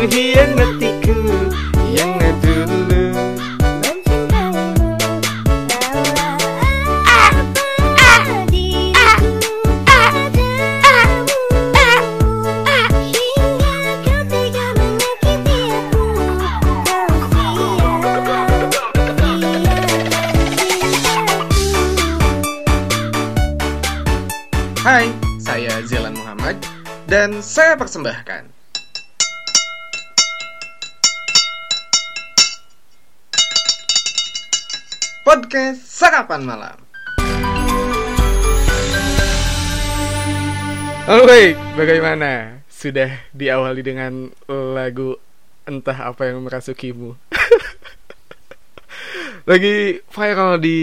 hiến 8 malam. Alright, bagaimana? Sudah diawali dengan lagu entah apa yang merasukimu. Lagi viral di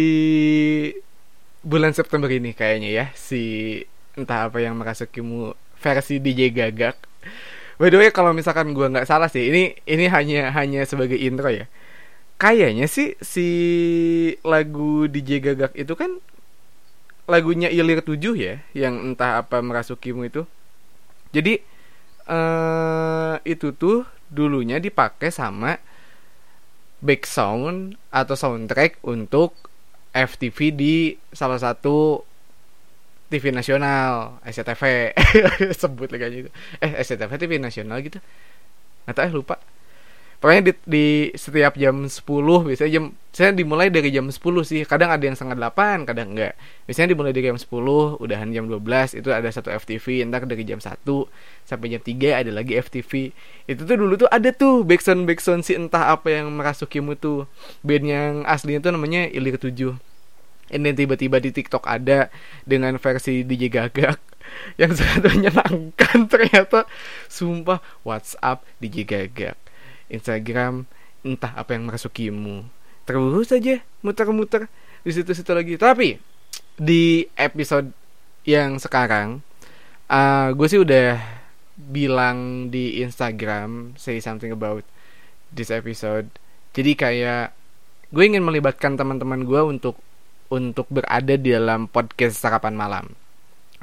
bulan September ini kayaknya ya si entah apa yang merasukimu versi DJ Gagak. By the way, kalau misalkan gue nggak salah sih, ini ini hanya hanya sebagai intro ya. Kayaknya sih si lagu DJ Gagak itu kan lagunya Ilir 7 ya yang entah apa merasukimu itu. Jadi eh itu tuh dulunya dipakai sama back sound atau soundtrack untuk FTV di salah satu TV nasional SCTV sebut lagi itu. Eh SCTV TV nasional gitu. Tahu eh lupa pokoknya di, di setiap jam 10 biasanya jam saya dimulai dari jam 10 sih. Kadang ada yang setengah 8 kadang enggak. Biasanya dimulai dari jam 10 udahan jam 12 itu ada satu FTV entar dari jam 1 sampai jam 3 ada lagi FTV itu tuh dulu tuh ada tuh backsound backsound si entah apa yang merasukimu tuh. Band yang aslinya tuh namanya Ilir 7 ini tiba-tiba di TikTok ada dengan versi DJ Gagak yang sangat menyenangkan ternyata sumpah WhatsApp DJ Gagak Instagram entah apa yang merasukimu. Terus saja muter-muter di situ-situ lagi. Tapi di episode yang sekarang uh, gue sih udah bilang di Instagram say something about this episode. Jadi kayak gue ingin melibatkan teman-teman gue untuk untuk berada di dalam podcast sarapan malam.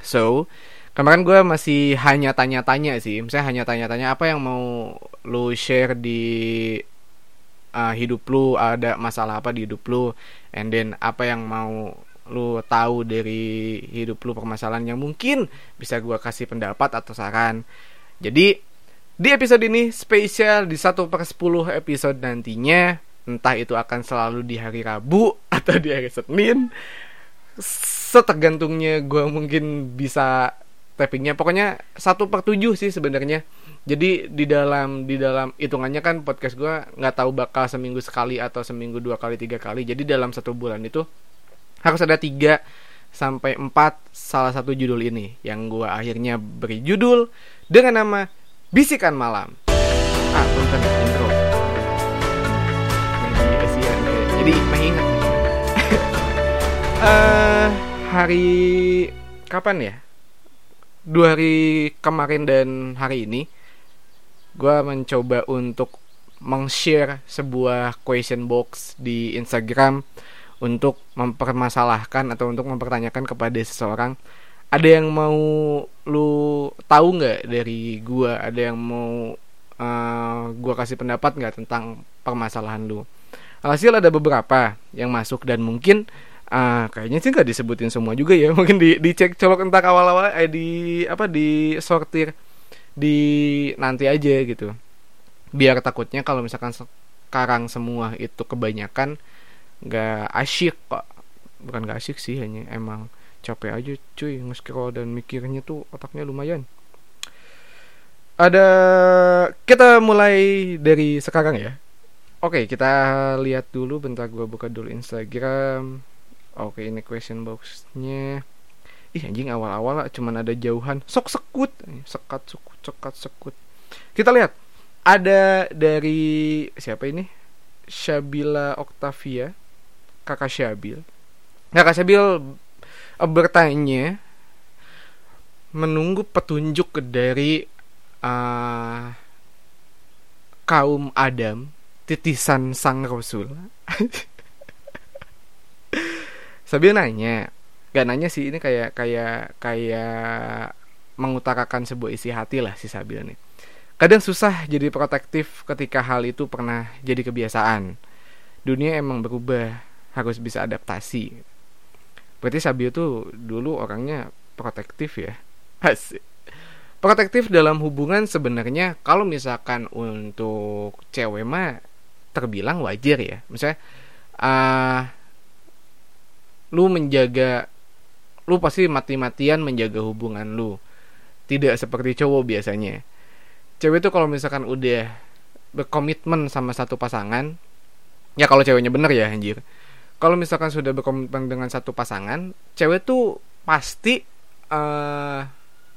So kemarin gue masih hanya tanya-tanya sih. Misalnya hanya tanya-tanya apa yang mau lu share di uh, hidup lu? Ada masalah apa di hidup lu? And then apa yang mau lu tahu dari hidup lu permasalahan yang mungkin bisa gue kasih pendapat atau saran. Jadi di episode ini spesial di 1 per 10 episode nantinya entah itu akan selalu di hari Rabu atau di hari Senin setergantungnya gue mungkin bisa tappingnya. Pokoknya satu per tujuh sih sebenarnya. Jadi di dalam di dalam hitungannya kan podcast gue nggak tahu bakal seminggu sekali atau seminggu dua kali tiga kali. Jadi dalam satu bulan itu harus ada tiga sampai empat salah satu judul ini yang gue akhirnya beri judul dengan nama bisikan malam. Ah punten intro Maybe Asian, eh, jadi mengingat. Uh, hari kapan ya dua hari kemarin dan hari ini gue mencoba untuk meng-share sebuah question box di Instagram untuk mempermasalahkan atau untuk mempertanyakan kepada seseorang. Ada yang mau lu tahu nggak dari gue ada yang mau uh, gue kasih pendapat nggak tentang permasalahan lu? Hasil ada beberapa yang masuk dan mungkin ah kayaknya sih nggak disebutin semua juga ya. Mungkin di dicek colok entar awal-awal eh di apa di sortir di nanti aja gitu. Biar takutnya kalau misalkan sekarang semua itu kebanyakan nggak asyik kok. Bukan nggak asyik sih hanya emang capek aja cuy nge-scroll dan mikirnya tuh otaknya lumayan. Ada kita mulai dari sekarang ya. Oke kita lihat dulu bentar gua buka dulu Instagram Oke ini question boxnya. Ih anjing awal-awal lah cuman ada jauhan. Sok sekut. Sekat sekut sekat sekut. Kita lihat. Ada dari Siapa ini? Syabila Octavia. Kakak Syabil. Kakak Syabil uh, Bertanya Menunggu petunjuk dari uh, Kaum Adam Titisan Sang Rasul Sabil nanya Gak nanya sih ini kayak kayak kayak mengutarakan sebuah isi hati lah si Sabil nih kadang susah jadi protektif ketika hal itu pernah jadi kebiasaan. Dunia emang berubah harus bisa adaptasi. Berarti Sabio tuh dulu orangnya protektif ya? Asik. protektif dalam hubungan sebenarnya kalau misalkan untuk cewek mah terbilang wajar ya. Misalnya uh, lu menjaga lu pasti mati-matian menjaga hubungan lu. Tidak seperti cowok biasanya. Cewek itu kalau misalkan udah berkomitmen sama satu pasangan ya kalau ceweknya bener ya anjir. Kalau misalkan sudah berkomitmen dengan satu pasangan cewek tuh pasti uh,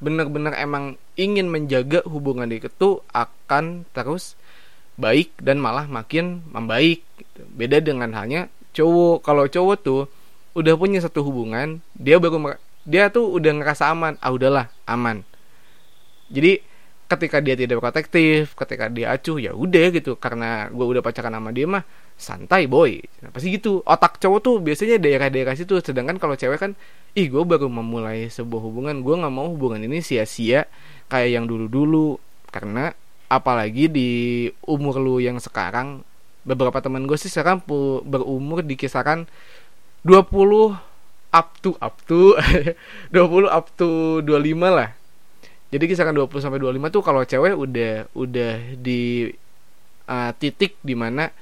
bener-bener emang ingin menjaga hubungan itu akan terus baik dan malah makin membaik gitu. beda dengan halnya cowok. Kalau cowok tuh udah punya satu hubungan dia baru dia tuh udah ngerasa aman. Ah udahlah aman. Jadi ketika dia tidak protektif ketika dia acuh ya udah gitu. Karena gue udah pacaran sama dia mah santai boy. Nah, pasti gitu? Otak cowok tuh biasanya daerah-daerah situ. Sedangkan kalau cewek kan ih gue baru memulai sebuah hubungan. Gue nggak mau hubungan ini sia-sia kayak yang dulu-dulu. Karena apalagi di umur lu yang sekarang beberapa teman gue sih sekarang berumur di kisaran 20 up to up to. 20 up to 25 lah. Jadi kisaran 20 sampai 25 tuh kalau cewek udah udah di uh, titik di mana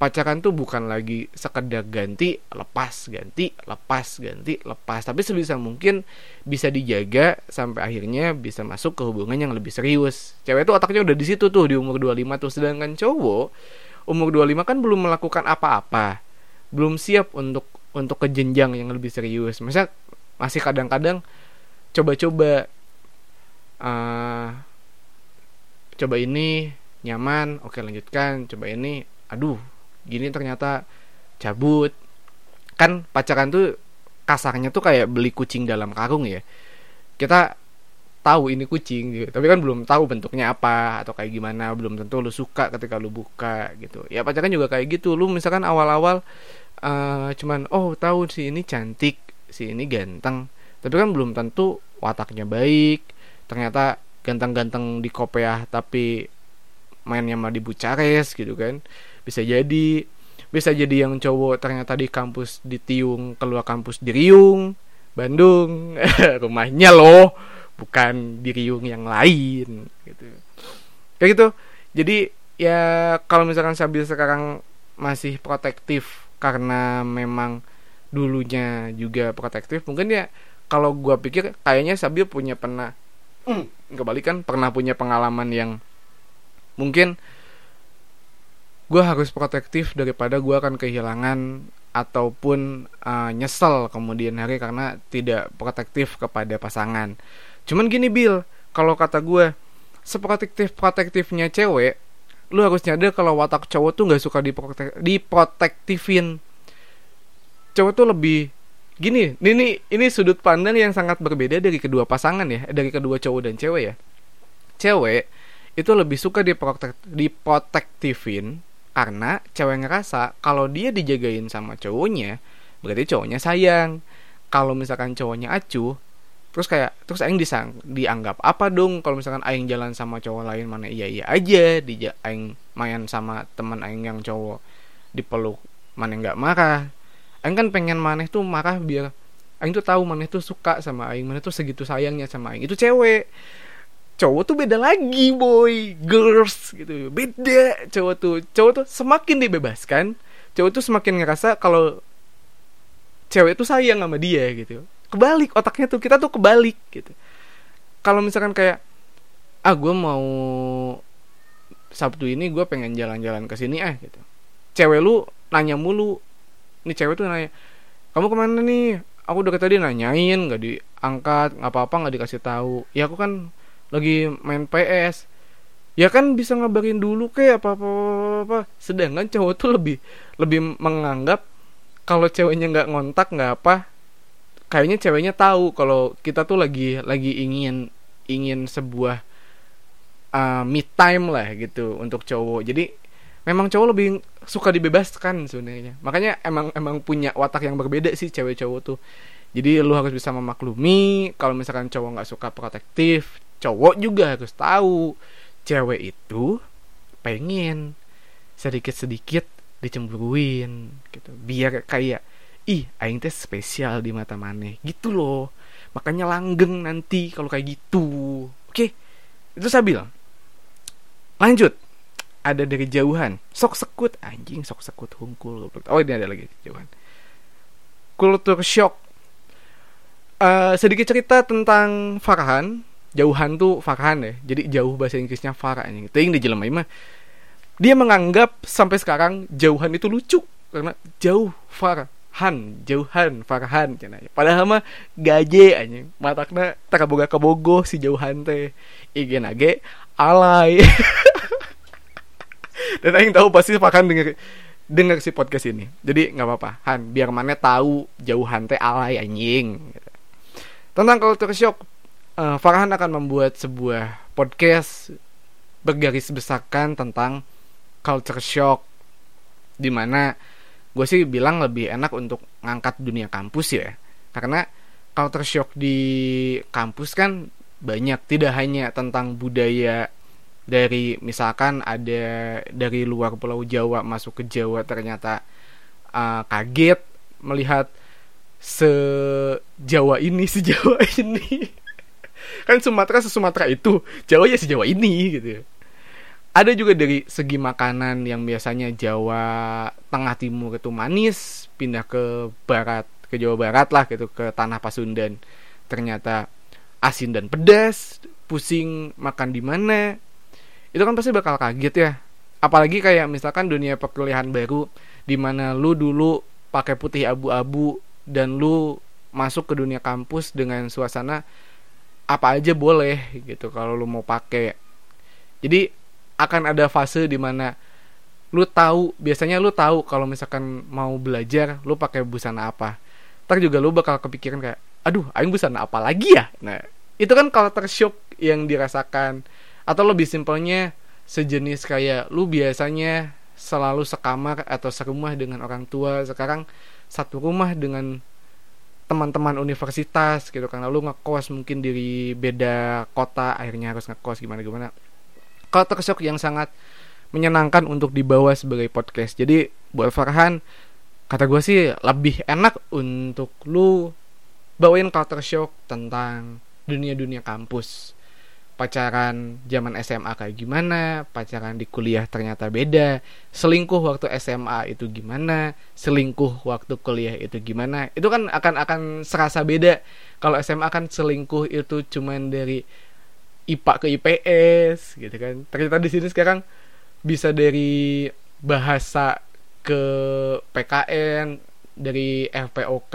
pacaran tuh bukan lagi sekedar ganti lepas ganti lepas ganti lepas. Tapi sebisa mungkin bisa dijaga sampai akhirnya bisa masuk ke hubungan yang lebih serius. Cewek tuh otaknya udah di situ tuh di umur 25 tuh. Sedangkan cowok umur 25 kan belum melakukan apa-apa. Belum siap untuk untuk ke jenjang yang lebih serius. Masa masih kadang-kadang coba-coba uh, coba ini nyaman oke lanjutkan coba ini aduh gini ternyata cabut. Kan pacaran tuh kasarnya tuh kayak beli kucing dalam karung ya. Kita tahu ini kucing gitu tapi kan belum tahu bentuknya apa atau kayak gimana belum tentu lu suka ketika lu buka gitu. Ya pacaran juga kayak gitu. Lu misalkan awal-awal uh, cuman oh tahu si ini cantik si ini ganteng. Tapi kan belum tentu wataknya baik. Ternyata ganteng-ganteng di kopiah tapi mainnya mah di Bucares gitu kan. Bisa jadi. Bisa jadi yang cowok ternyata di kampus di Tiung keluar kampus di Riung Bandung. Rumahnya loh bukan di Riung yang lain gitu. Kayak gitu. Jadi ya kalau misalkan Sabil sekarang masih protektif karena memang dulunya juga protektif mungkin ya kalau gue pikir kayaknya Sabil punya pernah hmm, kembali kan pernah punya pengalaman yang mungkin gue harus protektif daripada gue akan kehilangan ataupun uh, nyesel kemudian hari karena tidak protektif kepada pasangan. Cuman gini Bill, kalau kata gue seprotektif protektifnya cewek, lu harus nyadar kalau watak cowok tuh nggak suka diprotek diprotektifin. Cowok tuh lebih gini ini ini sudut pandang yang sangat berbeda dari kedua pasangan ya dari kedua cowok dan cewek ya cewek itu lebih suka diprotek diprotektifin karena cewek ngerasa kalau dia dijagain sama cowoknya berarti cowoknya sayang kalau misalkan cowoknya acuh terus kayak terus aing disang dianggap apa dong kalau misalkan aing jalan sama cowok lain mana? Iya iya aja di aing main sama teman aing yang cowok dipeluk mana nggak marah. Aing kan pengen maneh tuh marah biar Aing tuh tahu maneh tuh suka sama Aing maneh tuh segitu sayangnya sama Aing. Itu cewek. Cowok tuh beda lagi boy. Girls gitu. Beda. Cowok tuh cowok tuh semakin dibebaskan cowok tuh semakin ngerasa kalau cewek tuh sayang sama dia gitu kebalik otaknya tuh kita tuh kebalik gitu. Kalau misalkan kayak ah gue mau Sabtu ini gue pengen jalan-jalan ke sini ah gitu. Cewek lu nanya mulu. Ini cewek tuh nanya kamu ke mana nih? Aku udah tadi nanyain nggak diangkat nggak apa-apa nggak dikasih tahu. Ya aku kan lagi main PS ya kan bisa ngabarin dulu kayak apa apa, apa. sedangkan cowok tuh lebih lebih menganggap kalau ceweknya nggak ngontak nggak apa kayaknya ceweknya tahu kalau kita tuh lagi lagi ingin ingin sebuah uh, me time lah gitu untuk cowok. Jadi memang cowok lebih suka dibebaskan sebenarnya. Makanya emang emang punya watak yang berbeda sih cewek cowok tuh. Jadi lu harus bisa memaklumi kalau misalkan cowok nggak suka protektif cowok juga harus tahu cewek itu pengen sedikit-sedikit dicemburuin gitu. Biar kayak ih aing teh spesial di mata maneh. Gitu loh. Makanya langgeng nanti kalau kayak gitu. Oke itu saya bilang. Lanjut. Ada dari jauhan. Sok sekut anjing sok sekut hungkul oh ini ada lagi jauhan. Kultur shock uh, sedikit cerita tentang Farhan. Jauhan tuh Farhan ya. Jadi jauh bahasa Inggrisnya Farhan anjing. Ting di jelema mah dia menganggap sampai sekarang jauhan itu lucu. Karena jauh Farhan jauhan Farhan cina padahal mah gaje aja. Matakna takaboga kabogo si jauhan teh. Igen age alay. Dan aing tahu pasti Farhan denger denger si podcast ini. Jadi nggak apa-apa. Han biar mana tahu jauhan teh alay anjing. Tentang culture shock uh, Farhan akan membuat sebuah podcast bergaris besarkan tentang culture shock. Di mana gue sih bilang lebih enak untuk ngangkat dunia kampus ya. Karena culture shock di kampus kan banyak. Tidak hanya tentang budaya dari misalkan ada dari luar pulau Jawa masuk ke Jawa ternyata uh, kaget melihat sejawa ini sejawa ini. Kan Sumatera se Sumatera itu. Jawa ya sejawa ini gitu. ya ada juga dari segi makanan yang biasanya Jawa Tengah Timur itu manis pindah ke barat ke Jawa Barat lah gitu ke tanah Pasundan. Ternyata asin dan pedas pusing makan di mana itu kan pasti bakal kaget ya. Apalagi kayak misalkan dunia perkuliahan baru di mana lu dulu pakai putih abu-abu dan lu masuk ke dunia kampus dengan suasana apa aja boleh gitu kalau lu mau pakai. Jadi akan ada fase di mana lu tahu biasanya lu tahu kalau misalkan mau belajar lu pakai busana apa. Ntar juga lu bakal kepikiran kayak aduh aing busana apa lagi ya? Nah itu kan culture shock yang dirasakan. Atau lebih simpelnya sejenis kayak lu biasanya selalu sekamar atau serumah dengan orang tua. Sekarang satu rumah dengan teman-teman universitas gitu kan. Lalu ngekos mungkin di beda kota akhirnya harus ngekos gimana gimana culture shock yang sangat menyenangkan untuk dibawa sebagai podcast. Jadi buat Farhan, kata gue sih lebih enak untuk lu bawain culture shock tentang dunia-dunia kampus. Pacaran zaman SMA kayak gimana, pacaran di kuliah ternyata beda, selingkuh waktu SMA itu gimana, selingkuh waktu kuliah itu gimana. Itu kan akan akan serasa beda. Kalau SMA kan selingkuh itu cuman dari IPA ke IPS gitu kan. Ternyata di sini sekarang bisa dari bahasa ke PKN dari FPOK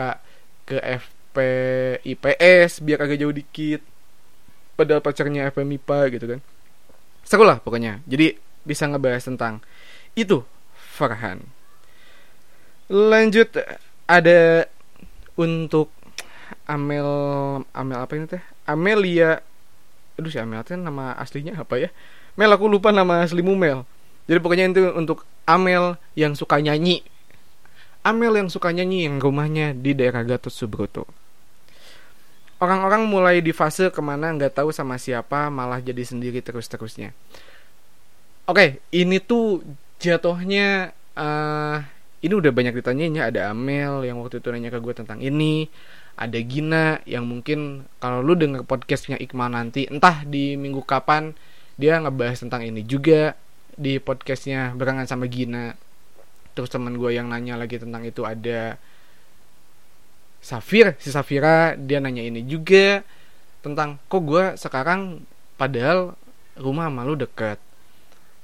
ke FPIPS biar agak jauh dikit. Padahal pacarnya FMIPA gitu kan. Seru lah pokoknya. Jadi bisa ngebahas tentang itu Farhan. Lanjut ada untuk Amel Amel apa ini teh? Amelia aduh si Amel teh nama aslinya apa ya? Mel aku lupa nama aslimu Mel. Jadi pokoknya itu untuk Amel yang suka nyanyi. Amel yang suka nyanyi yang rumahnya di daerah Gatot Subroto. Orang-orang mulai di fase ke mana nggak tahu sama siapa malah jadi sendiri terus-terusnya. Oke ini tuh jatuhnya uh, ini udah banyak ditanyanya ada Amel yang waktu itu nanya ke gue tentang ini ada Gina yang mungkin kalau lu denger podcastnya Iqmal nanti entah di minggu kapan dia ngebahas tentang ini juga di podcastnya berangan sama Gina. Terus teman gue yang nanya lagi tentang itu ada Safir si Safira dia nanya ini juga tentang kok gue sekarang padahal rumah malu deket?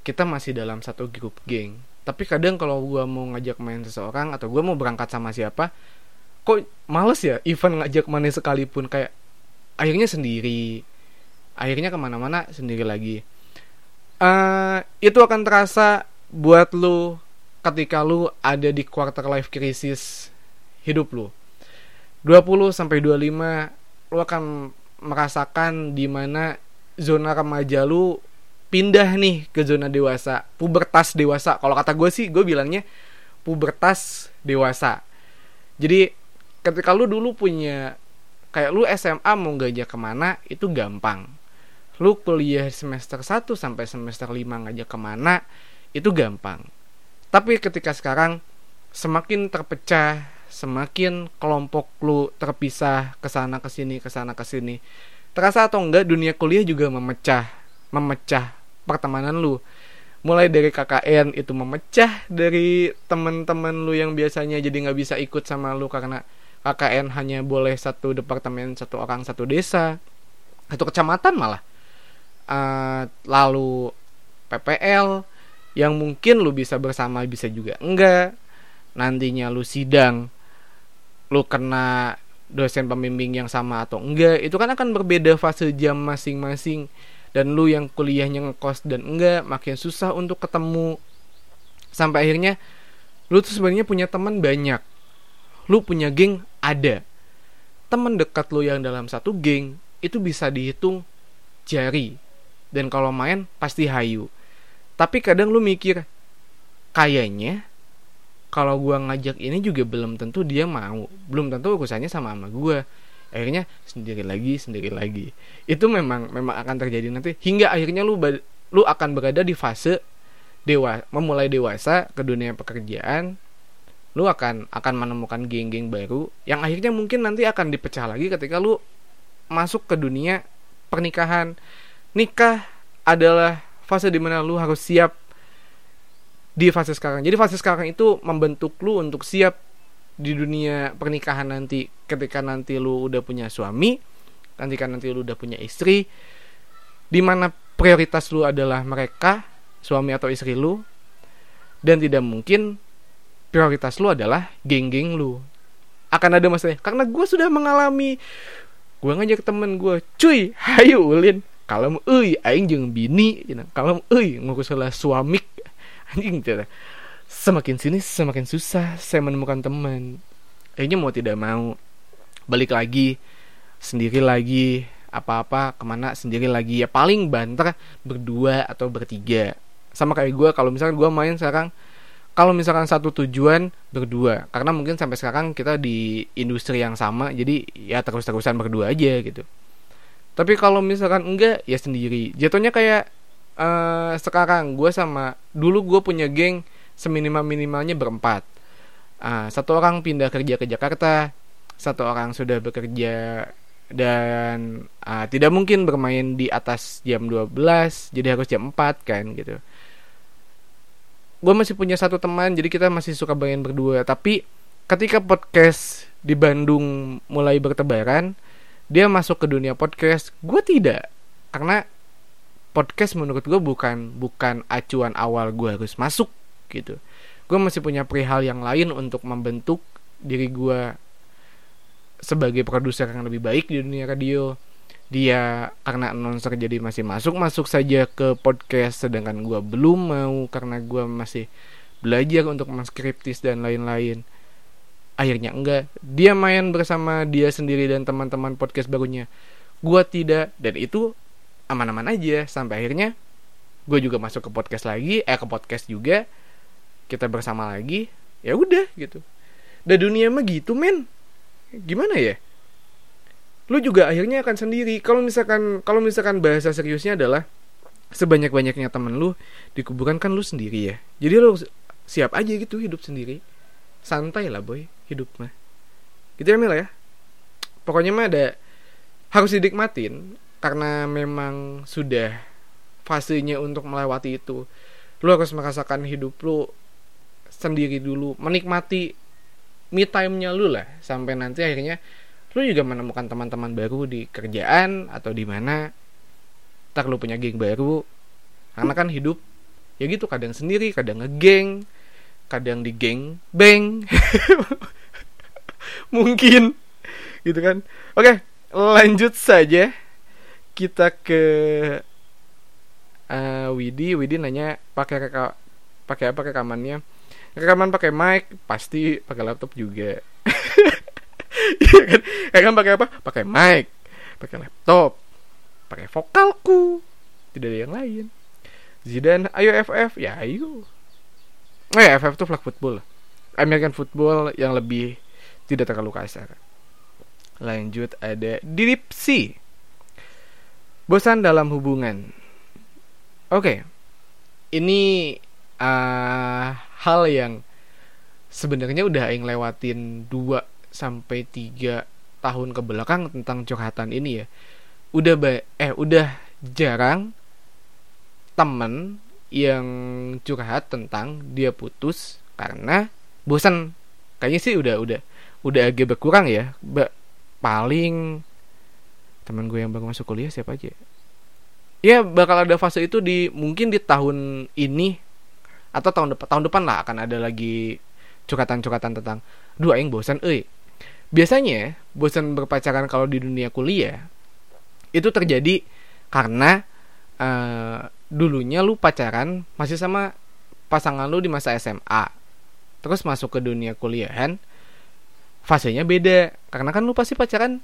Kita masih dalam satu grup geng. Tapi kadang kalau gue mau ngajak main seseorang atau gue mau berangkat sama siapa kok males ya event ngajak mana sekalipun kayak akhirnya sendiri. Akhirnya ke mana-mana sendiri lagi. Uh, itu akan terasa buat lu ketika lu ada di quarter life crisis hidup lu. 20 sampai 25 lu akan merasakan di mana zona remaja lu pindah nih ke zona dewasa pubertas dewasa. Kalau kata gue sih gue bilangnya pubertas dewasa. Jadi ketika lu dulu punya kayak lu SMA mau gajah ke mana itu gampang. Lu kuliah semester 1 sampai semester 5 ngajak ke mana itu gampang. Tapi ketika sekarang semakin terpecah semakin kelompok lu terpisah ke sana ke sini ke sana ke sini terasa atau enggak dunia kuliah juga memecah memecah pertemanan lu. Mulai dari KKN itu memecah dari temen-temen lu yang biasanya jadi nggak bisa ikut sama lu karena KKN hanya boleh satu departemen satu orang satu desa satu kecamatan malah. Uh, lalu PPL yang mungkin lu bisa bersama bisa juga enggak. Nantinya lu sidang lu kena dosen pembimbing yang sama atau enggak itu kan akan berbeda fase jam masing-masing. Dan lu yang kuliahnya ngekos dan enggak makin susah untuk ketemu. Sampai akhirnya lu tuh sebenarnya punya teman banyak. Lu punya geng ada. Teman dekat lu yang dalam satu geng itu bisa dihitung jari. Dan kalau main pasti hayu. Tapi kadang lu mikir kayaknya kalau gua ngajak ini juga belum tentu dia mau. Belum tentu urusannya sama sama gua. Akhirnya sendiri lagi sendiri lagi. Itu memang memang akan terjadi nanti. Hingga akhirnya lu lu akan berada di fase dewa memulai dewasa ke dunia pekerjaan lu akan akan menemukan geng-geng baru yang akhirnya mungkin nanti akan dipecah lagi ketika lu masuk ke dunia pernikahan. Nikah adalah fase di mana lu harus siap di fase sekarang. Jadi fase sekarang itu membentuk lu untuk siap di dunia pernikahan nanti. Ketika nanti lu udah punya suami, ketika nanti lu udah punya istri, di mana prioritas lu adalah mereka, suami atau istri lu, dan tidak mungkin prioritas lu adalah geng-geng lu. Akan ada masalah karena gue sudah mengalami gue ngajak temen gue, cuy, hayu ulin, kalau euy aing jeung bini kalau euy ngurus suami anjing gitu. Semakin sini semakin susah saya menemukan teman akhirnya mau tidak mau balik lagi sendiri lagi apa-apa ke mana sendiri lagi. Ya paling banter berdua atau bertiga. Sama kayak gue kalau misalkan gue main sekarang kalau misalkan satu tujuan berdua karena mungkin sampai sekarang kita di industri yang sama jadi ya terus-terusan berdua aja gitu. Tapi kalau misalkan enggak ya sendiri. Jatuhnya kayak uh, sekarang gue sama dulu gue punya geng seminimal minimalnya berempat. Uh, satu orang pindah kerja ke Jakarta satu orang sudah bekerja dan uh, tidak mungkin bermain di atas jam 12 jadi harus jam 4 kan gitu gue masih punya satu teman jadi kita masih suka main berdua. Tapi ketika podcast di Bandung mulai bertebaran dia masuk ke dunia podcast. Gue tidak karena podcast menurut gue bukan bukan acuan awal gue harus masuk gitu. Gue masih punya perihal yang lain untuk membentuk diri gue sebagai produser yang lebih baik di dunia radio dia karena announcer jadi masih masuk masuk saja ke podcast sedangkan gue belum mau karena gue masih belajar untuk menskriptis dan lain-lain. Akhirnya enggak. Dia main bersama dia sendiri dan teman-teman podcast barunya. Gue tidak dan itu aman-aman aja. Sampai akhirnya gue juga masuk ke podcast lagi eh ke podcast juga. Kita bersama lagi. Ya udah gitu. Dan dunia mah gitu men. Gimana ya lu juga akhirnya akan sendiri. Kalau misalkan kalau misalkan bahasa seriusnya adalah sebanyak banyaknya temen lu di kuburan kan lu sendiri ya. Jadi lu siap aja gitu hidup sendiri. Santai lah boy hidup mah. Gitu ya Mil ya? Pokoknya mah ada harus didikmatin karena memang sudah fasenya untuk melewati itu. Lu harus merasakan hidup lu sendiri dulu. Menikmati me time-nya lu lah. Sampai nanti akhirnya lu juga menemukan teman-teman baru di kerjaan atau di mana tak lu punya geng baru karena kan hidup ya gitu kadang sendiri kadang ngegeng kadang di geng beng mungkin gitu kan. Oke lanjut saja. Kita ke uh, Widi. Widi nanya pakai pakai apa rekamannya? Rekaman pakai mic pasti pakai laptop juga iya kan? Rekaman pakai apa? Pakai mic pakai laptop pakai vokalku. Tidak ada yang lain. Zidane ayo FF ya ayo. Oh ya FF tuh flag football. American football yang lebih tidak terlalu kasar. Lanjut ada Dipsy bosan dalam hubungan. Oke. Okay. ini uh, hal yang sebenarnya udah aing lewatin 2 sampai 3 tahun ke belakang tentang curhatan ini ya. Udah ba eh udah jarang temen yang curhat tentang dia putus karena bosan kayaknya sih udah udah udah agak berkurang ya. Ba paling teman gue yang baru masuk kuliah siapa aja? Ya bakal ada fase itu di mungkin di tahun ini atau tahun depan tahun depan lah akan ada lagi curhatan-curhatan tentang dua yang bosan eh biasanya bosan berpacaran kalau di dunia kuliah itu terjadi karena uh, dulunya lu pacaran masih sama pasangan lu di masa SMA terus masuk ke dunia kuliahan fasenya beda karena kan lu pasti pacaran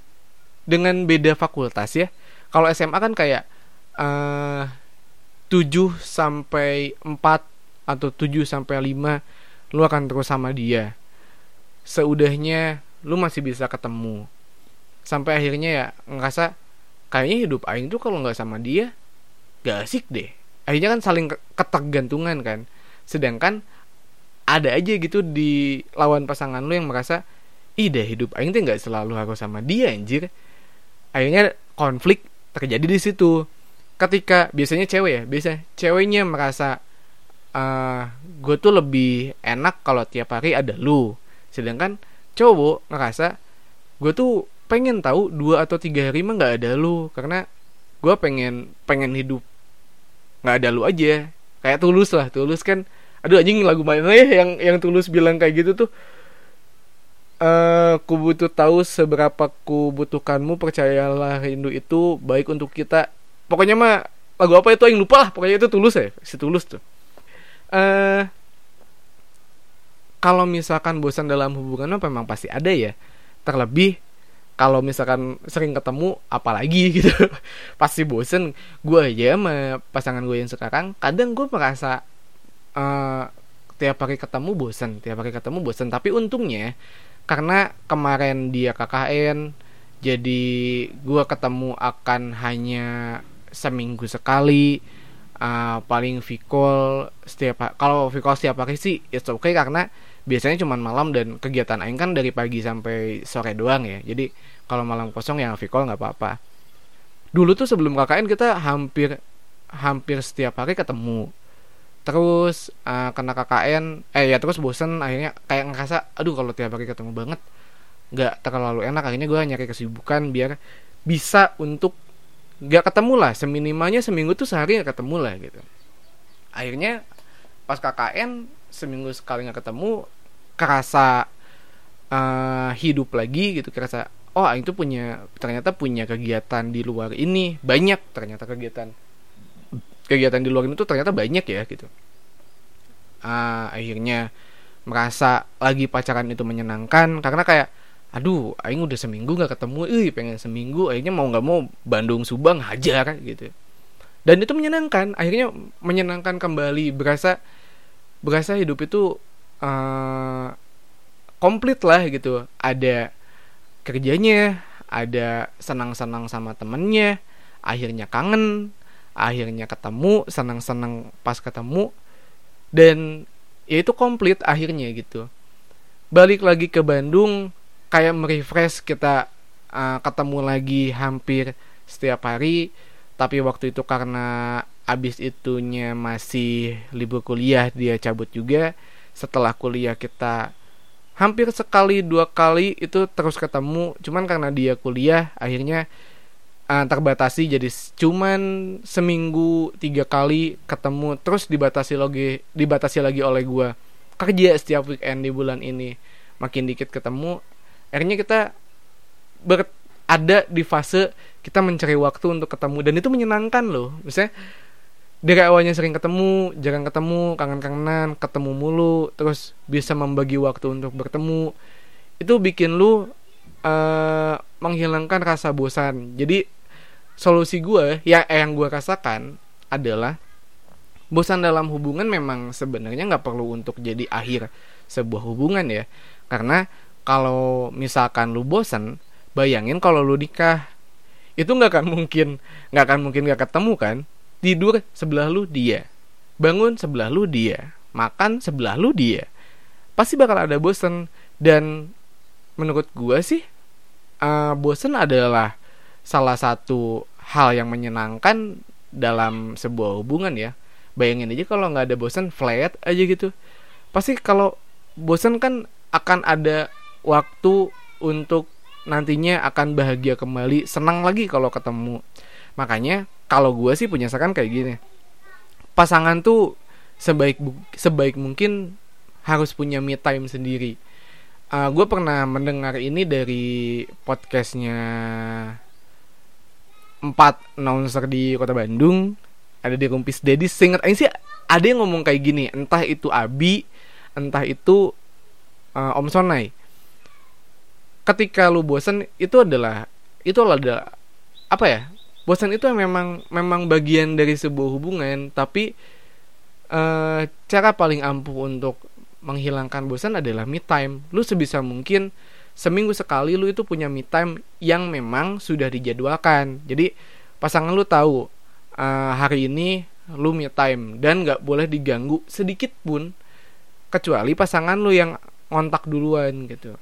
dengan beda fakultas ya. Kalau SMA kan kayak uh, 7 sampai 4 atau 7 sampai 5 lu akan terus sama dia. Seudahnya lu masih bisa ketemu. Sampai akhirnya ya ngerasa kayaknya hidup aing tuh kalau nggak sama dia gak asik deh. Akhirnya kan saling ketergantungan kan. Sedangkan ada aja gitu di lawan pasangan lu yang merasa ih deh hidup aing tuh nggak selalu harus sama dia anjir. Akhirnya konflik terjadi di situ. Ketika biasanya cewek ya biasa ceweknya merasa uh, eh, gue tuh lebih enak kalau tiap hari ada lu. Sedangkan cowok ngerasa gue tuh pengen tahu dua atau tiga hari mah nggak ada lu karena gue pengen pengen hidup nggak ada lu aja. Kayak tulus lah tulus kan aduh anjing lagu mana ya yang yang tulus bilang kayak gitu tuh? Uh, butuh tahu seberapa ku butuhkanmu percayalah rindu itu baik untuk kita. Pokoknya mah lagu apa itu? Yang lupa lah pokoknya itu tulus ya si tulus tuh. Uh, kalau misalkan bosan dalam hubungan apa memang pasti ada ya. Terlebih kalau misalkan sering ketemu apalagi gitu. Pasti bosen gue aja sama pasangan gue yang sekarang kadang gue merasa uh, tiap hari ketemu bosen tiap hari ketemu bosen tapi untungnya karena kemarin dia KKN jadi gue ketemu akan hanya seminggu sekali uh, paling vikol setiap kalau vikol setiap hari sih it's okay karena biasanya cuma malam dan kegiatan aing kan dari pagi sampai sore doang ya. Jadi kalau malam kosong ya vikol nggak apa-apa. Dulu tuh sebelum KKN kita hampir hampir setiap hari ketemu. Terus uh, kena KKN eh ya terus bosen akhirnya kayak ngerasa aduh kalau tiap hari ketemu banget nggak terlalu enak. Akhirnya gue nyari kesibukan biar bisa untuk nggak ketemu lah. Seminimalnya seminggu tuh sehari nggak ketemu lah gitu. Akhirnya pas KKN seminggu sekali nggak ketemu kerasa uh, hidup lagi gitu kerasa oh itu punya ternyata punya kegiatan di luar ini banyak ternyata kegiatan. Kegiatan di luar itu ternyata banyak ya gitu. Uh, akhirnya merasa lagi pacaran itu menyenangkan karena kayak aduh aing udah seminggu nggak ketemu ih pengen seminggu akhirnya mau nggak mau Bandung Subang hajar gitu. Dan itu menyenangkan akhirnya menyenangkan kembali berasa berasa hidup itu uh, komplit lah gitu. Ada kerjanya ada senang-senang sama temennya akhirnya kangen akhirnya ketemu senang-senang pas ketemu dan ya itu komplit akhirnya gitu. Balik lagi ke Bandung kayak merefresh kita uh, ketemu lagi hampir setiap hari tapi waktu itu karena abis itunya masih libur kuliah dia cabut juga setelah kuliah kita hampir sekali dua kali itu terus ketemu. Cuman karena dia kuliah akhirnya uh, terbatasi jadi cuman seminggu tiga kali ketemu. Terus dibatasi lagi dibatasi lagi oleh gue kerja setiap weekend di bulan ini. Makin dikit ketemu akhirnya kita ber ada di fase kita mencari waktu untuk ketemu. Dan itu menyenangkan loh. Misalnya dari awalnya sering ketemu jarang ketemu kangen-kangenan ketemu mulu terus bisa membagi waktu untuk bertemu. Itu bikin lu uh, menghilangkan rasa bosan. Jadi solusi gue ya eh, yang gue rasakan adalah bosan dalam hubungan memang sebenarnya nggak perlu untuk jadi akhir sebuah hubungan ya. Karena kalau misalkan lu bosan bayangin kalau lu nikah. Itu nggak akan mungkin nggak akan mungkin nggak ketemu kan tidur sebelah lu dia. Bangun sebelah lu dia. Makan sebelah lu dia. Pasti bakal ada bosen. Dan menurut gua sih uh, bosen adalah salah satu hal yang menyenangkan dalam sebuah hubungan ya. Bayangin aja kalau nggak ada bosen flat aja gitu. Pasti kalau bosen kan akan ada waktu untuk nantinya akan bahagia kembali senang lagi kalau ketemu. Makanya kalau gue sih punya saran kayak gini. Pasangan tuh sebaik sebaik mungkin harus punya me time sendiri. Uh, gue pernah mendengar ini dari podcastnya empat announcer di kota Bandung. Ada di Rumpis Dedi singkat aja sih ada yang ngomong kayak gini entah itu Abi entah itu uh, Om Sonai. Ketika lu bosan itu adalah itu adalah apa ya bosan itu memang memang bagian dari sebuah hubungan tapi uh, cara paling ampuh untuk menghilangkan bosan adalah me time. Lu sebisa mungkin seminggu sekali lu itu punya me time yang memang sudah dijadwalkan. Jadi pasangan lu tahu uh, hari ini lu me time dan nggak boleh diganggu sedikit pun kecuali pasangan lu yang ngontak duluan gitu.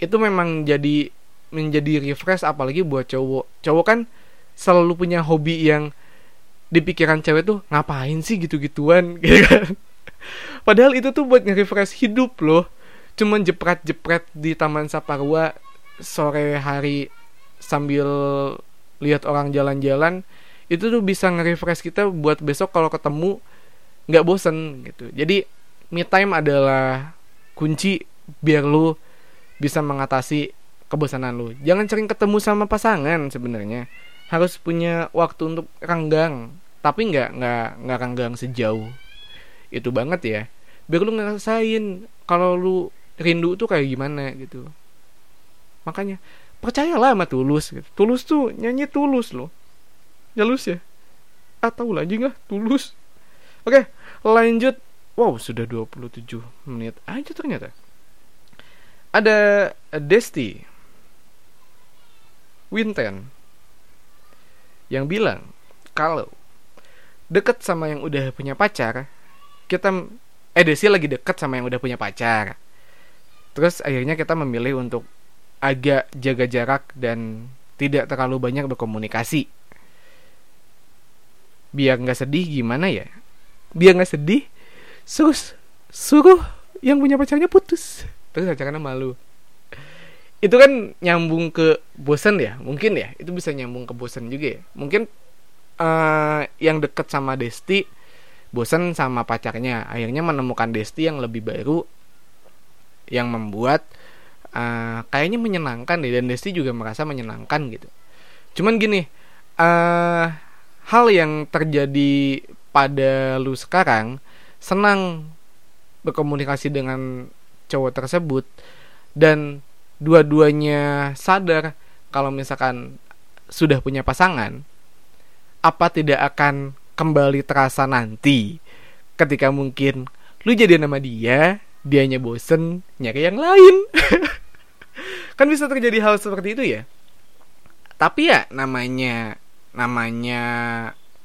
Itu memang jadi menjadi refresh apalagi buat cowok. Cowok kan selalu punya hobi yang di pikiran cewek tuh ngapain sih gitu-gituan gitu kan padahal itu tuh buat nge-refresh hidup loh cuman jepret-jepret di taman saparwa sore hari sambil lihat orang jalan-jalan itu tuh bisa nge-refresh kita buat besok kalau ketemu nggak bosen gitu jadi me time adalah kunci biar lu bisa mengatasi kebosanan lu. Jangan sering ketemu sama pasangan sebenarnya. Harus punya waktu untuk renggang, tapi nggak nggak nggak renggang sejauh itu banget ya. Biar lu ngerasain kalau lu rindu tuh kayak gimana gitu. Makanya percayalah sama Tulus gitu. Tulus tuh nyanyi Tulus loh. Jalus ya? Ah lagi nggak Tulus. Oke, lanjut. Wow, sudah 27 menit aja ternyata ada Desti Winten yang bilang kalau deket sama yang udah punya pacar kita eh Desti lagi deket sama yang udah punya pacar. Terus akhirnya kita memilih untuk agak jaga jarak dan tidak terlalu banyak berkomunikasi. Biar nggak sedih gimana ya? Biar nggak sedih suruh suruh yang punya pacarnya putus. Terus pacarannya malu itu kan nyambung ke bosan ya? Mungkin ya? Itu bisa nyambung ke bosan juga ya? Mungkin uh, yang deket sama Desti bosan sama pacarnya. Akhirnya menemukan Desti yang lebih baru yang membuat uh, kayaknya menyenangkan deh. Dan Desti juga merasa menyenangkan gitu. Cuman gini uh, hal yang terjadi pada lu sekarang senang berkomunikasi dengan cowok tersebut dan dua-duanya sadar kalau misalkan sudah punya pasangan apa tidak akan kembali terasa nanti ketika mungkin lu jadi nama dia dianya bosen nyari yang lain? Kan bisa terjadi hal seperti itu ya. Tapi ya namanya namanya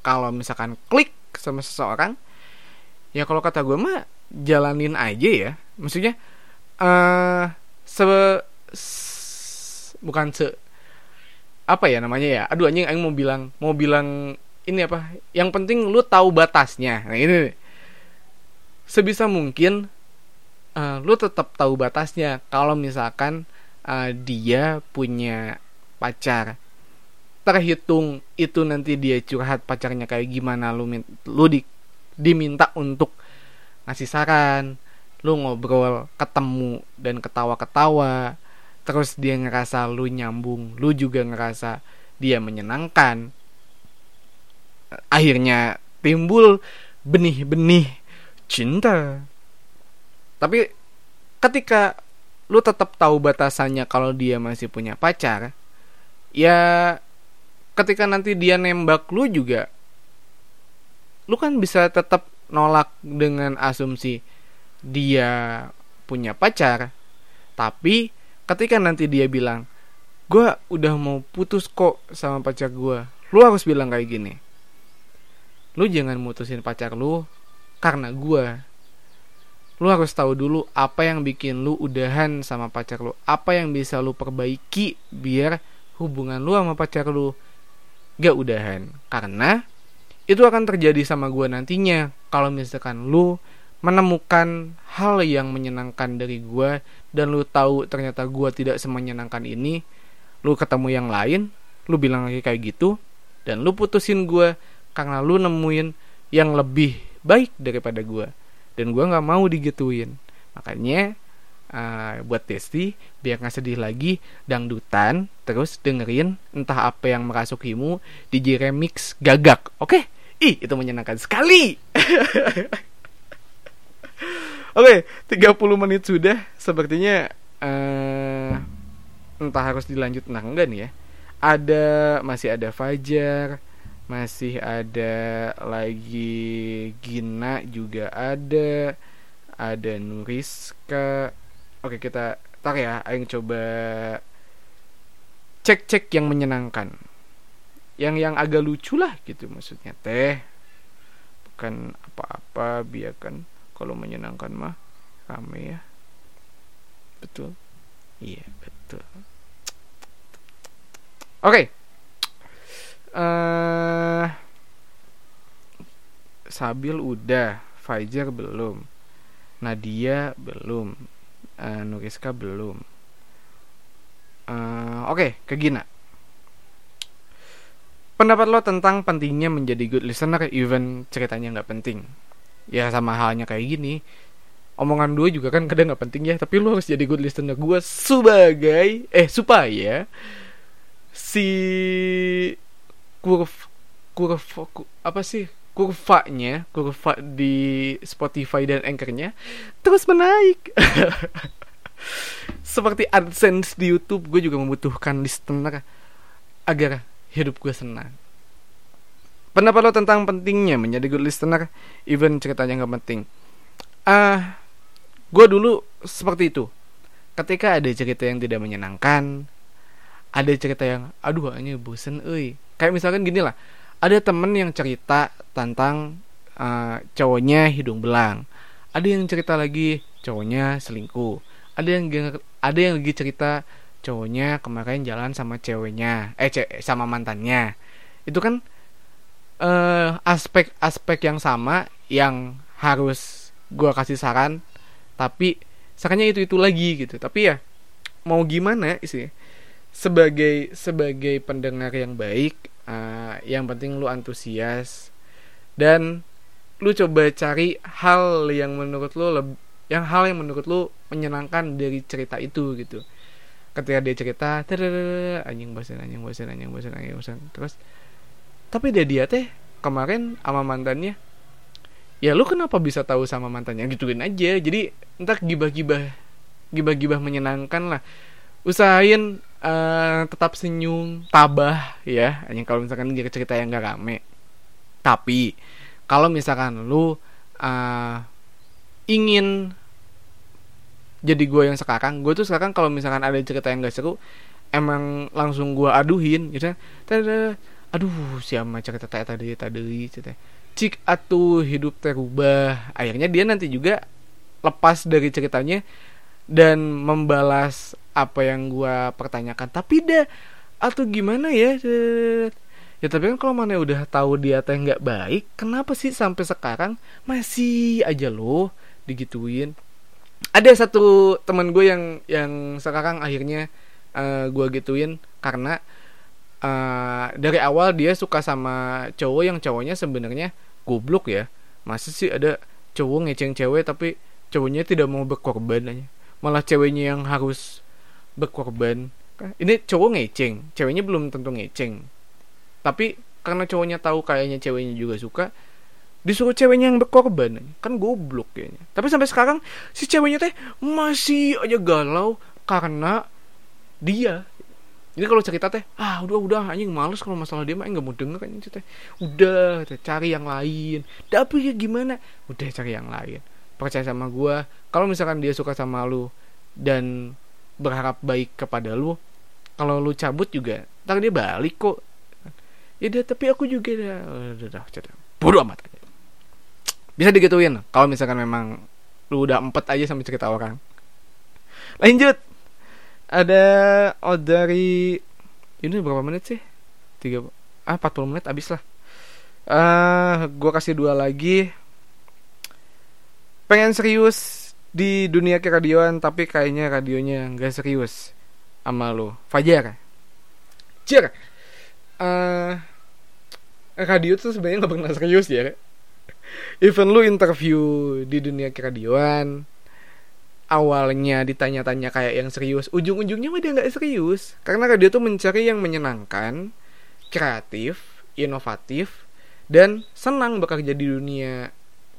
kalau misalkan klik sama seseorang ya kalau kata gue mah jalanin aja ya. Maksudnya uh, bukan se apa ya namanya ya? Aduh anjing anjing mau bilang mau bilang ini apa? Yang penting lu tahu batasnya. Nah ini. Sebisa mungkin uh, lu tetap tahu batasnya. Kalau misalkan uh, dia punya pacar terhitung itu nanti dia curhat pacarnya kayak gimana lu lu di, diminta untuk ngasih saran lu ngobrol ketemu dan ketawa-ketawa terus dia ngerasa lu nyambung lu juga ngerasa dia menyenangkan. Akhirnya timbul benih-benih cinta. Tapi ketika lu tetap tahu batasannya kalau dia masih punya pacar ya ketika nanti dia nembak lu juga lu kan bisa tetap nolak dengan asumsi dia punya pacar. Tapi ketika nanti dia bilang gue udah mau putus kok sama pacar gue lu harus bilang kayak gini. Lu jangan mutusin pacar lu karena gue lu harus tahu dulu apa yang bikin lu udahan sama pacar lu. Apa yang bisa lu perbaiki biar hubungan lu sama pacar lu gak udahan. Karena itu akan terjadi sama gue nantinya. Kalau misalkan lu menemukan hal yang menyenangkan dari gue dan lu tahu ternyata gue tidak semenyenangkan ini lu ketemu yang lain lu bilang lagi kayak gitu dan lu putusin gue karena lu nemuin yang lebih baik daripada gue dan gue nggak mau digituin. Makanya uh, buat Desti biar nggak sedih lagi dangdutan terus dengerin entah apa yang merasukimu di remix gagak oke? Okay? ih itu menyenangkan sekali Oke, okay, 30 menit sudah. Sepertinya uh, entah harus dilanjut. Nah enggak nih ya. Ada masih ada Fajar, masih ada lagi Gina juga ada ada Nuriska. Oke kita tar ya ayo coba cek-cek yang menyenangkan. Yang yang agak lucu lah gitu maksudnya. Teh bukan apa-apa biarkan kalau menyenangkan mah rame ya betul iya betul oke okay uh, Sabil udah, Fajar belum, Nadia belum, uh, Nuriska belum. Uh, Oke, okay, ke Gina. Pendapat lo tentang pentingnya menjadi good listener even ceritanya nggak penting. Ya sama halnya kayak gini. Omongan dua juga kan kadang nggak penting ya, tapi lo harus jadi good listener gue sebagai eh supaya si kurv kurva kur, apa sih kurvanya kurva di Spotify dan Anchornya terus menaik seperti AdSense di YouTube gue juga membutuhkan listener agar hidup gue senang pendapat lo tentang pentingnya menjadi good listener even ceritanya nggak penting. Ah uh, gue dulu seperti itu. Ketika ada cerita yang tidak menyenangkan ada cerita yang aduh hanya bosen euy. Kayak misalkan gini lah ada temen yang cerita tentang uh, cowoknya hidung belang. Ada yang cerita lagi cowoknya selingkuh. Ada yang ada yang lagi cerita cowoknya kemarin jalan sama ceweknya eh ce sama mantannya. Itu kan aspek-aspek uh, yang sama yang harus gue kasih saran tapi sarannya itu itu lagi gitu. Tapi ya mau gimana sih? Sebagai sebagai pendengar yang baik uh, yang penting lu antusias dan lu coba cari hal yang menurut lu yang hal yang menurut lu menyenangkan dari cerita itu gitu. Ketika dia cerita anjing bosan anjing bosan anjing bosan anjing bosan terus tapi dia dia teh kemarin sama mantannya ya lu kenapa bisa tahu sama mantannya? Gituin aja. Jadi entah gibah-gibah gibah-gibah menyenangkan lah. Usahain uh, tetap senyum tabah ya. Hanya kalau misalkan dia cerita yang gak rame. Tapi kalau misalkan lu uh, ingin jadi gue yang sekarang gue tuh sekarang kalau misalkan ada cerita yang gak seru emang langsung gue aduhin gitu aduh siapa cerita tadi tadi cerita cik atuh hidup terubah akhirnya dia nanti juga lepas dari ceritanya dan membalas apa yang gue pertanyakan. Tapi dah atau gimana ya ya tapi kan kalau mana udah tahu dia teh nggak baik kenapa sih sampai sekarang masih aja loh digituin? Ada satu teman gue yang yang sekarang akhirnya uh, eh, gue gituin karena uh, dari awal dia suka sama cowok yang cowoknya sebenarnya goblok ya. Masa sih ada cowok ngeceng cewek tapi cowoknya tidak mau berkorban aja? Malah ceweknya yang harus berkorban. Ini cowok ngeceng ceweknya belum tentu ngeceng. Tapi karena cowoknya tahu kayaknya ceweknya juga suka disuruh ceweknya yang berkorban. Kan goblok kayaknya. Tapi sampai sekarang si ceweknya teh masih aja galau karena dia ini kalau cerita teh ah udah udah anjing males kalau masalah dia mah nggak mau denger kan teh udah teh, cari yang lain. Tapi ya gimana? Udah cari yang lain. Percaya sama gue kalau misalkan dia suka sama lu dan berharap baik kepada lu kalau lu cabut juga ntar dia balik kok. Ya udah tapi aku juga dah. Udah udah bodoh amat aja. Bisa digituin kalau misalkan memang lu udah empet aja sama cerita orang. Lanjut ada oh dari ini berapa menit sih? Tiga ah 40 menit abis lah. Uh, eh, gue kasih dua lagi. Pengen serius di dunia keradioan tapi kayaknya radionya nggak serius sama lo Fajar. Jar uh, radio tuh sebenarnya nggak pernah serius ya even lu interview di dunia keradioan awalnya ditanya-tanya kayak yang serius ujung-ujungnya mah dia nggak serius. Karena radio tuh mencari yang menyenangkan kreatif inovatif dan senang bekerja di dunia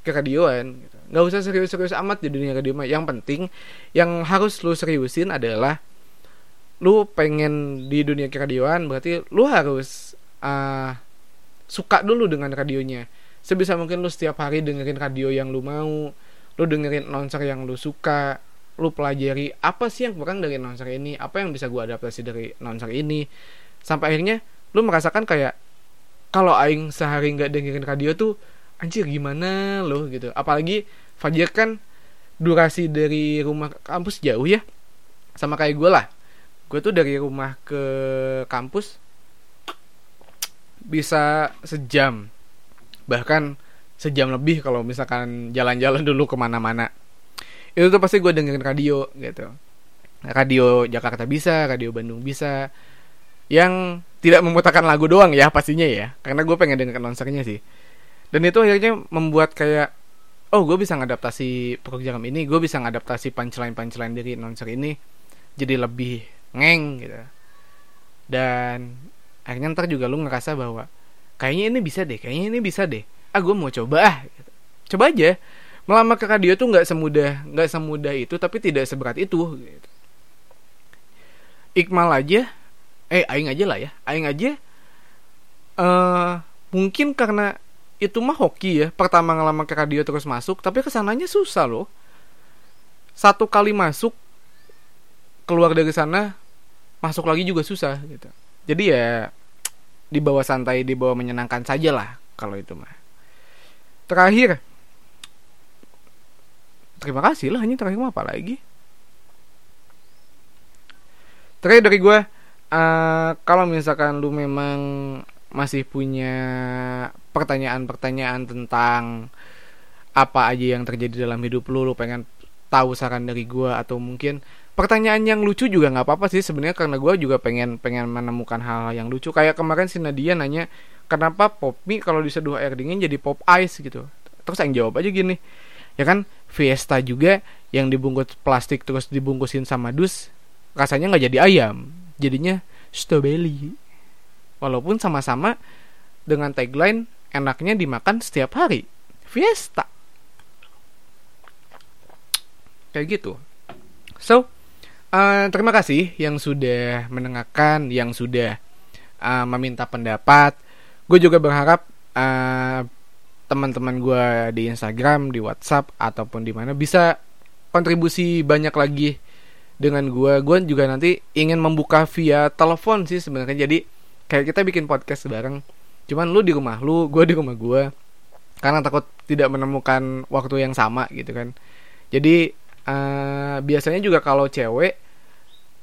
keradioan gitu. nggak usah serius-serius amat di dunia radio yang penting yang harus lu seriusin adalah lu pengen di dunia keradioan berarti lu harus uh, suka dulu dengan radionya. Sebisa mungkin lu setiap hari dengerin radio yang lu mau lu dengerin announcer yang lu suka lu pelajari apa sih yang kurang dari announcer ini apa yang bisa gua adaptasi dari announcer ini. Sampai akhirnya lu merasakan kayak kalau aing sehari nggak dengerin radio tuh anjir gimana loh gitu. Apalagi Fajar kan durasi dari rumah ke kampus jauh ya sama kayak gue lah. Gue tuh dari rumah ke kampus bisa sejam. Bahkan sejam lebih kalau misalkan jalan-jalan dulu ke mana-mana. Itu tuh pasti gue dengerin radio gitu. Radio Jakarta bisa radio Bandung bisa. Yang tidak memutarkan lagu doang ya pastinya ya. Karena gue pengen dengerin konsernya sih. Dan itu akhirnya membuat kayak oh gue bisa ngadaptasi program ini gue bisa ngadaptasi punchline punchline dari announcer ini jadi lebih ngeng gitu. Dan akhirnya ntar juga lu ngerasa bahwa kayaknya ini bisa deh kayaknya ini bisa deh ah gue mau coba ah. Coba aja. Melamar ke radio tuh nggak semudah nggak semudah itu tapi tidak seberat itu gitu. Iqmal aja eh aing aja lah ya. Aing aja uh, mungkin karena itu mah hoki ya pertama ngelamar ke radio terus masuk tapi ke sananya susah loh. Satu kali masuk keluar dari sana masuk lagi juga susah gitu. Jadi ya dibawa santai dibawa menyenangkan saja lah kalau itu mah terakhir. Terima kasih lah hanya terakhir apa lagi? Terakhir dari gue uh, kalau misalkan lu memang masih punya pertanyaan-pertanyaan tentang apa aja yang terjadi dalam hidup lu lu pengen tahu saran dari gue atau mungkin pertanyaan yang lucu juga nggak apa-apa sih sebenarnya karena gue juga pengen pengen menemukan hal, hal yang lucu. Kayak kemarin si Nadia nanya kenapa pop mie kalau diseduh air dingin jadi pop ice? Gitu. Terus yang jawab aja gini ya kan Fiesta juga yang dibungkus plastik terus dibungkusin sama dus rasanya nggak jadi ayam jadinya strawberry. Walaupun sama-sama dengan tagline enaknya dimakan setiap hari fiesta. Kayak gitu. So uh, terima kasih yang sudah mendengarkan yang sudah uh, meminta pendapat. Gue juga berharap uh, teman-teman gue di Instagram di WhatsApp ataupun di mana bisa kontribusi banyak lagi dengan gue gue juga nanti ingin membuka via telepon sih sebenarnya. Jadi kayak kita bikin podcast bareng. Cuman lu di rumah lu gue di rumah gue karena takut tidak menemukan waktu yang sama gitu kan. Jadi uh, biasanya juga kalau cewek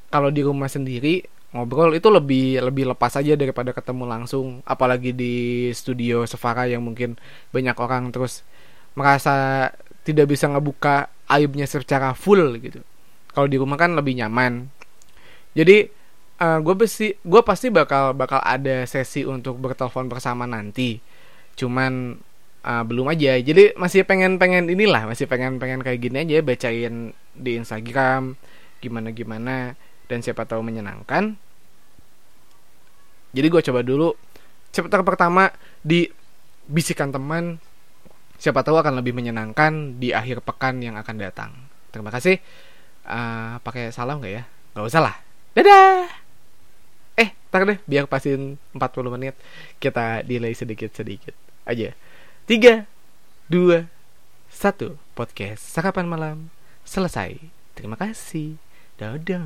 kalau di rumah sendiri ngobrol itu lebih lebih lepas aja daripada ketemu langsung. Apalagi di studio Sefara yang mungkin banyak orang terus merasa tidak bisa ngebuka aibnya secara full gitu. Kalau di rumah kan lebih nyaman. Jadi uh, eh, gue pasti gue pasti bakal bakal ada sesi untuk bertelepon bersama nanti. Cuman uh, belum aja. Jadi masih pengen pengen inilah masih pengen pengen kayak gini aja bacain di Instagram gimana gimana dan siapa tahu menyenangkan. Jadi gue coba dulu. Chapter pertama di bisikan teman. Siapa tahu akan lebih menyenangkan di akhir pekan yang akan datang. Terima kasih. Uh, pakai salam nggak ya? Nggak usah lah. Dadah! Eh tar deh biar pasin 40 menit kita delay sedikit sedikit aja tiga dua satu. Podcast sarapan malam. Selesai. Terima kasih. Dadah